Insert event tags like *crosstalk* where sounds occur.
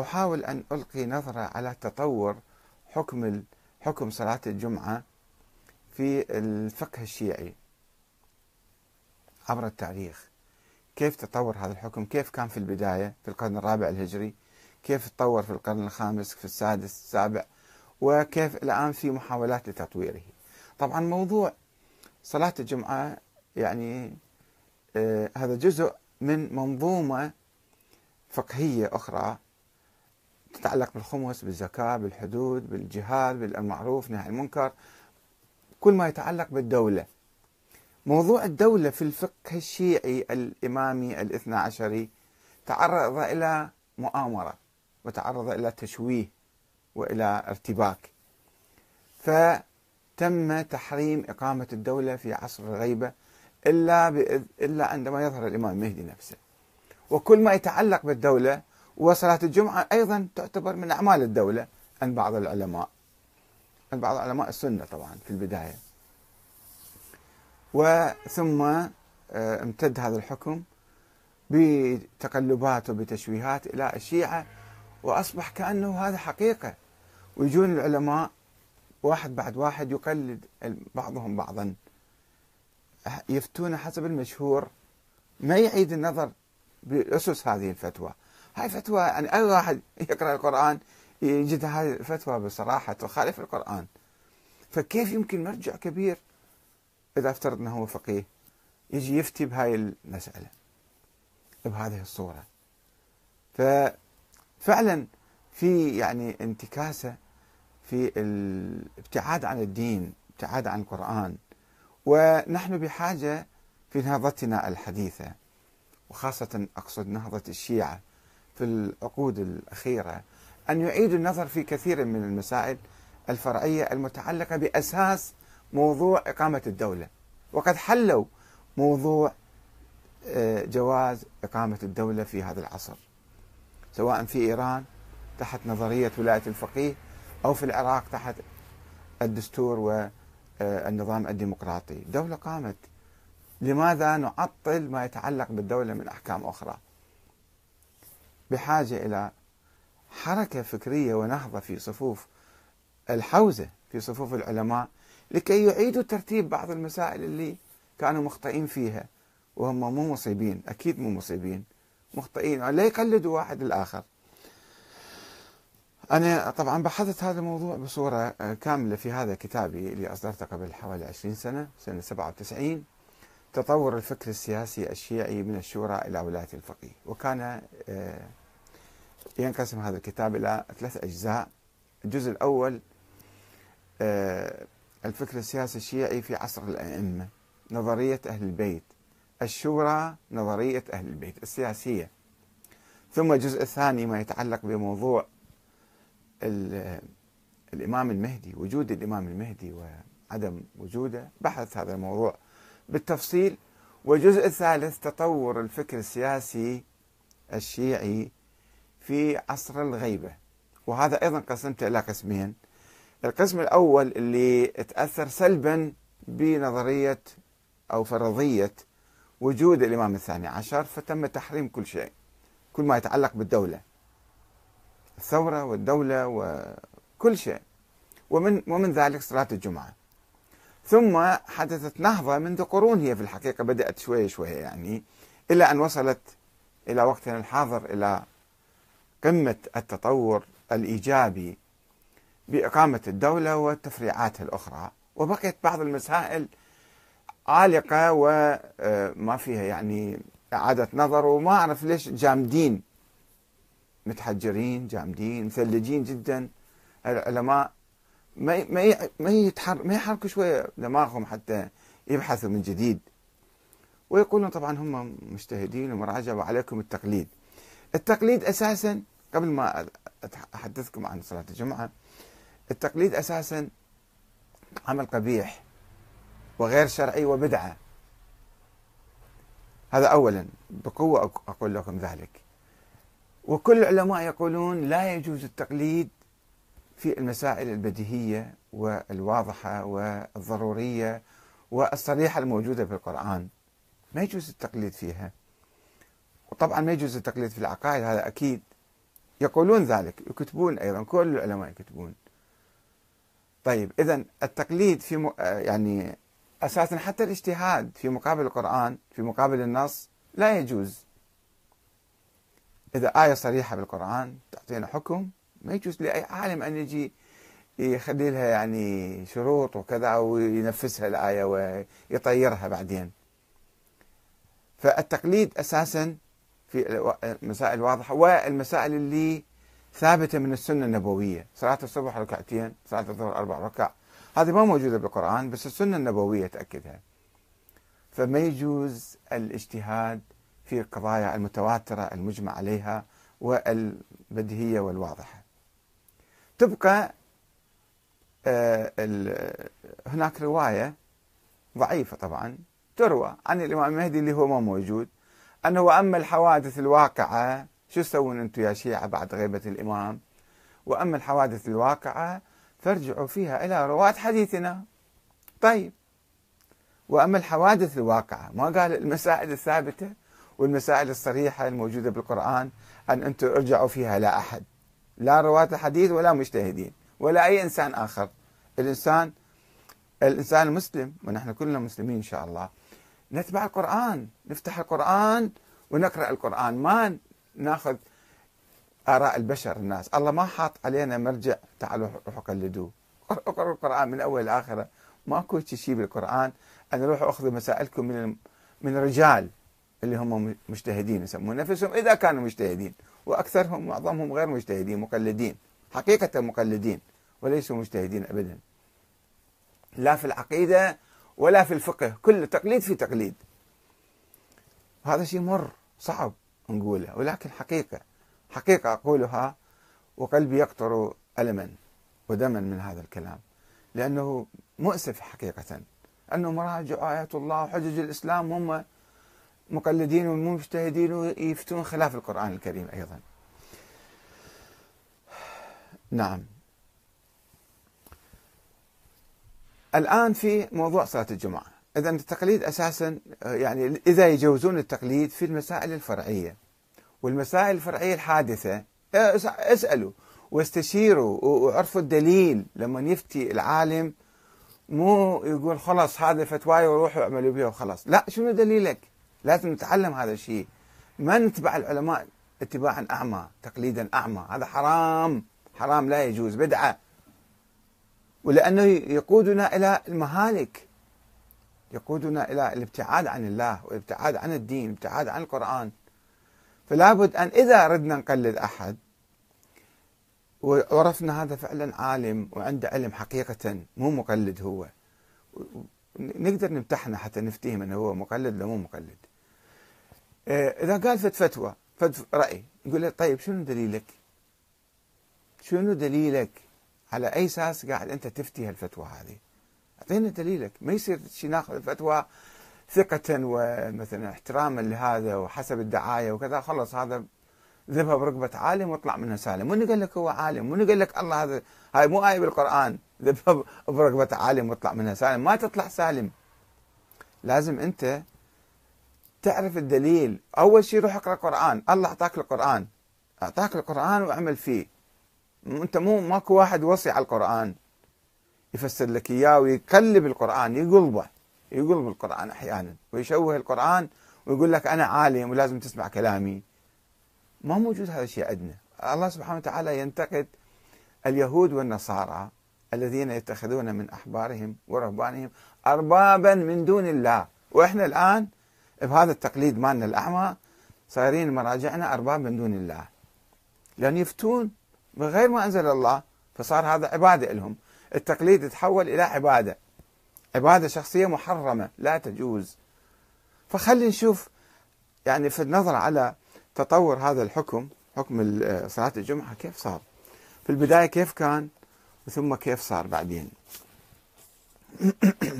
أحاول أن ألقي نظرة على تطور حكم حكم صلاة الجمعة في الفقه الشيعي عبر التاريخ. كيف تطور هذا الحكم؟ كيف كان في البداية في القرن الرابع الهجري؟ كيف تطور في القرن الخامس في السادس السابع؟ وكيف الآن في محاولات لتطويره؟ طبعا موضوع صلاة الجمعة يعني آه هذا جزء من منظومة فقهية أخرى تتعلق بالخمس بالزكاة بالحدود بالجهاد بالمعروف نهي المنكر كل ما يتعلق بالدولة. موضوع الدولة في الفقه الشيعي الإمامي الاثنى عشري تعرض إلى مؤامرة وتعرض إلى تشويه وإلى ارتباك. فتم تحريم إقامة الدولة في عصر الغيبة إلا إلا عندما يظهر الإمام المهدي نفسه. وكل ما يتعلق بالدولة وصلاة الجمعة أيضا تعتبر من أعمال الدولة. عند بعض العلماء عند بعض علماء السنة طبعا في البداية. وثم آه، امتد هذا الحكم بتقلبات وبتشويهات إلى الشيعة وأصبح كأنه هذا حقيقة. ويجون العلماء واحد بعد واحد يقلد بعضهم بعضا. يفتون حسب المشهور. ما يعيد النظر بأسس هذه الفتوى. هاي فتوى يعني أي واحد يقرأ القرآن يجد هذه الفتوى بصراحة تخالف القرآن. فكيف يمكن مرجع كبير إذا افترضنا هو فقيه يجي يفتي بهاي المسألة بهذه الصورة؟ ففعلا في يعني انتكاسة في الابتعاد عن الدين ابتعاد عن القرآن. ونحن بحاجة في نهضتنا الحديثة وخاصة أقصد نهضة الشيعة في العقود الأخيرة أن يعيدوا النظر في كثير من المسائل الفرعية المتعلقة بأساس موضوع إقامة الدولة. وقد حلوا موضوع آه، جواز إقامة الدولة في هذا العصر سواء في إيران تحت نظرية ولاية الفقيه أو في العراق تحت الدستور والنظام الديمقراطي. دولة قامت. لماذا نعطل ما يتعلق بالدولة من أحكام أخرى؟ بحاجة إلى حركة فكرية ونهضة في صفوف الحوزة في صفوف العلماء لكي يعيدوا ترتيب بعض المسائل اللي كانوا مخطئين فيها وهم مو مصيبين أكيد مو مصيبين مخطئين لا يقلدوا واحد الآخر. أنا طبعا بحثت هذا الموضوع بصورة كاملة في هذا كتابي اللي أصدرته قبل حوالي 20 سنة سنة 97 تطور الفكر السياسي الشيعي من الشورى إلى ولاية الفقيه. وكان آه، ينقسم هذا الكتاب إلى ثلاث أجزاء. الجزء الأول آه، الفكر السياسي الشيعي في عصر الأئمة نظرية أهل البيت. الشورى نظرية أهل البيت السياسية. ثم الجزء الثاني ما يتعلق بموضوع الإمام المهدي وجود الإمام المهدي وعدم وجوده. بحث هذا الموضوع بالتفصيل. والجزء الثالث تطور الفكر السياسي الشيعي في عصر الغيبة. وهذا أيضا قسمته إلى قسمين. القسم الأول اللي تأثر سلبا بنظرية أو فرضية وجود الإمام الثاني عشر فتم تحريم كل شيء كل ما يتعلق بالدولة. الثورة والدولة وكل شيء. ومن ومن ذلك صلاة الجمعة. ثم حدثت نهضة منذ قرون هي في الحقيقة بدأت شوية شوية يعني إلى أن وصلت إلى وقتنا الحاضر إلى قمة التطور الإيجابي بإقامة الدولة وتفريعاتها الأخرى. وبقيت بعض المسائل عالقة وما فيها يعني إعادة نظر وما أعرف ليش جامدين. متحجرين جامدين مثلجين جدا. العلماء ما ما ما يتحر ما يحركوا شوية دماغهم حتى يبحثوا من جديد. ويقولون طبعا هم مجتهدين ومراجعه وعليكم التقليد. التقليد أساسا قبل ما احدثكم عن صلاة الجمعة التقليد أساسا عمل قبيح وغير شرعي وبدعة. هذا اولا بقوة أقول لكم ذلك. وكل العلماء يقولون لا يجوز التقليد في المسائل البديهية والواضحة والضرورية والصريحة الموجودة في القرآن. ما يجوز التقليد فيها. وطبعا ما يجوز التقليد في العقائد هذا أكيد. يقولون ذلك يكتبون أيضا كل العلماء يكتبون طيب إذا التقليد في. يعني أساسا حتى الاجتهاد في مقابل القرآن في مقابل النص لا يجوز إذا آية صريحة بالقرآن تعطينا حكم ما يجوز لأي عالم أن يجي يخلي لها يعني شروط وكذا وينفذها الآية ويطيرها بعدين فالتقليد أساسا في المسائل الواضحة والمسائل اللي ثابتة من السنة النبوية. صلاة الصبح ركعتين صلاة الظهر أربع ركع. هذه ما موجودة بالقرآن بس السنة النبوية تأكدها. فما يجوز الاجتهاد في القضايا المتواترة المجمع عليها والبديهية والواضحة. تبقى آه، هناك رواية ضعيفة طبعا تروى عن الإمام المهدي اللي هو ما موجود. أنه أما الحوادث الواقعة شو تسوون أنتم يا شيعة بعد غيبة الإمام؟ وأما الحوادث الواقعة فارجعوا فيها إلى رواة حديثنا. طيب. وأما الحوادث الواقعة ما قال المسائل الثابتة والمسائل الصريحة الموجودة بالقرآن أن أنتم ارجعوا فيها لا أحد. لا رواة الحديث ولا مجتهدين ولا أي إنسان آخر. الإنسان الإنسان المسلم ونحن كلنا مسلمين إن شاء الله. نتبع القرآن نفتح القرآن ونقرأ القرآن ما ناخذ آراء البشر الناس. الله ما حاط علينا مرجع تعالوا روحوا قلدوه. *laughs* اقرأوا القرآن من أول لآخرة. ماكو شيء بالقرآن. أنا روحوا أخذوا مسائلكم من من الرجال اللي هم مجتهدين يسمون نفسهم إذا كانوا مجتهدين. وأكثرهم معظمهم غير مجتهدين مقلدين. حقيقة مقلدين وليسوا مجتهدين أبدا. لا في العقيدة ولا في الفقه كل تقليد في تقليد. هذا شيء مر صعب نقوله ولكن حقيقة حقيقة أقولها وقلبي يقطر ألما ودما من هذا الكلام. لأنه مؤسف حقيقة أنه مراجع آيات الله وحجج الإسلام هم مقلدين ومجتهدين ويفتون خلاف القرآن الكريم أيضا. نعم. الآن في موضوع صلاة الجمعة. إذا التقليد أساسا يعني إذا يجوزون التقليد في المسائل الفرعية. والمسائل الفرعية الحادثة اسألوا واستشيروا وعرفوا الدليل لما يفتي العالم. مو يقول خلاص هذا فتواي وروحوا اعملوا بها وخلاص. لا شنو دليلك؟ لازم نتعلم هذا الشيء. ما نتبع العلماء اتباعا أعمى تقليدا أعمى. هذا حرام حرام لا يجوز. بدعة. ولأنه يقودنا إلى المهالك. يقودنا إلى الابتعاد عن الله والابتعاد عن الدين الابتعاد عن القرآن. فلا بد أن إذا أردنا نقلد أحد وعرفنا هذا فعلا عالم وعنده علم حقيقة مو مقلد هو. نقدر نمتحنه حتى نفتيه من هو مقلد ولا مو مقلد. إذا قال فت فتوى فت رأي نقول له طيب شنو دليلك؟ شنو دليلك؟ على أي أساس قاعد أنت تفتي هالفتوى هذه؟ أعطينا دليلك. ما يصير ناخذ الفتوى ثقة ومثلا احتراما لهذا وحسب الدعاية وكذا خلص هذا ذبها برقبة عالم واطلع منها سالم. من قال لك هو عالم؟ من قال لك الله هذا هاي مو آية بالقرآن. ذبها برقبة عالم واطلع منها سالم. ما تطلع سالم. لازم أنت تعرف الدليل. أول شيء روح اقرأ القرآن الله أعطاك القرآن. أعطاك القرآن وأعمل فيه. أنت مو ماكو واحد وصي على القرآن يفسر لك إياه ويقلب القرآن يقلبه يقلب القرآن أحيانا ويشوه القرآن ويقول لك أنا عالم ولازم تسمع كلامي. ما موجود هذا الشيء عندنا. الله سبحانه وتعالى ينتقد اليهود والنصارى الذين يتخذون من أحبارهم ورهبانهم أربابا من دون الله. وإحنا الآن بهذا التقليد مالنا الأعمى صايرين مراجعنا أرباب من دون الله. لأن يفتون بغير ما أنزل الله فصار هذا عبادة لهم. التقليد تحول إلى عبادة. عبادة شخصية محرمة لا تجوز. فخلي نشوف يعني في النظر على تطور هذا الحكم حكم صلاة الجمعة كيف صار. في البداية كيف كان ثم كيف صار بعدين.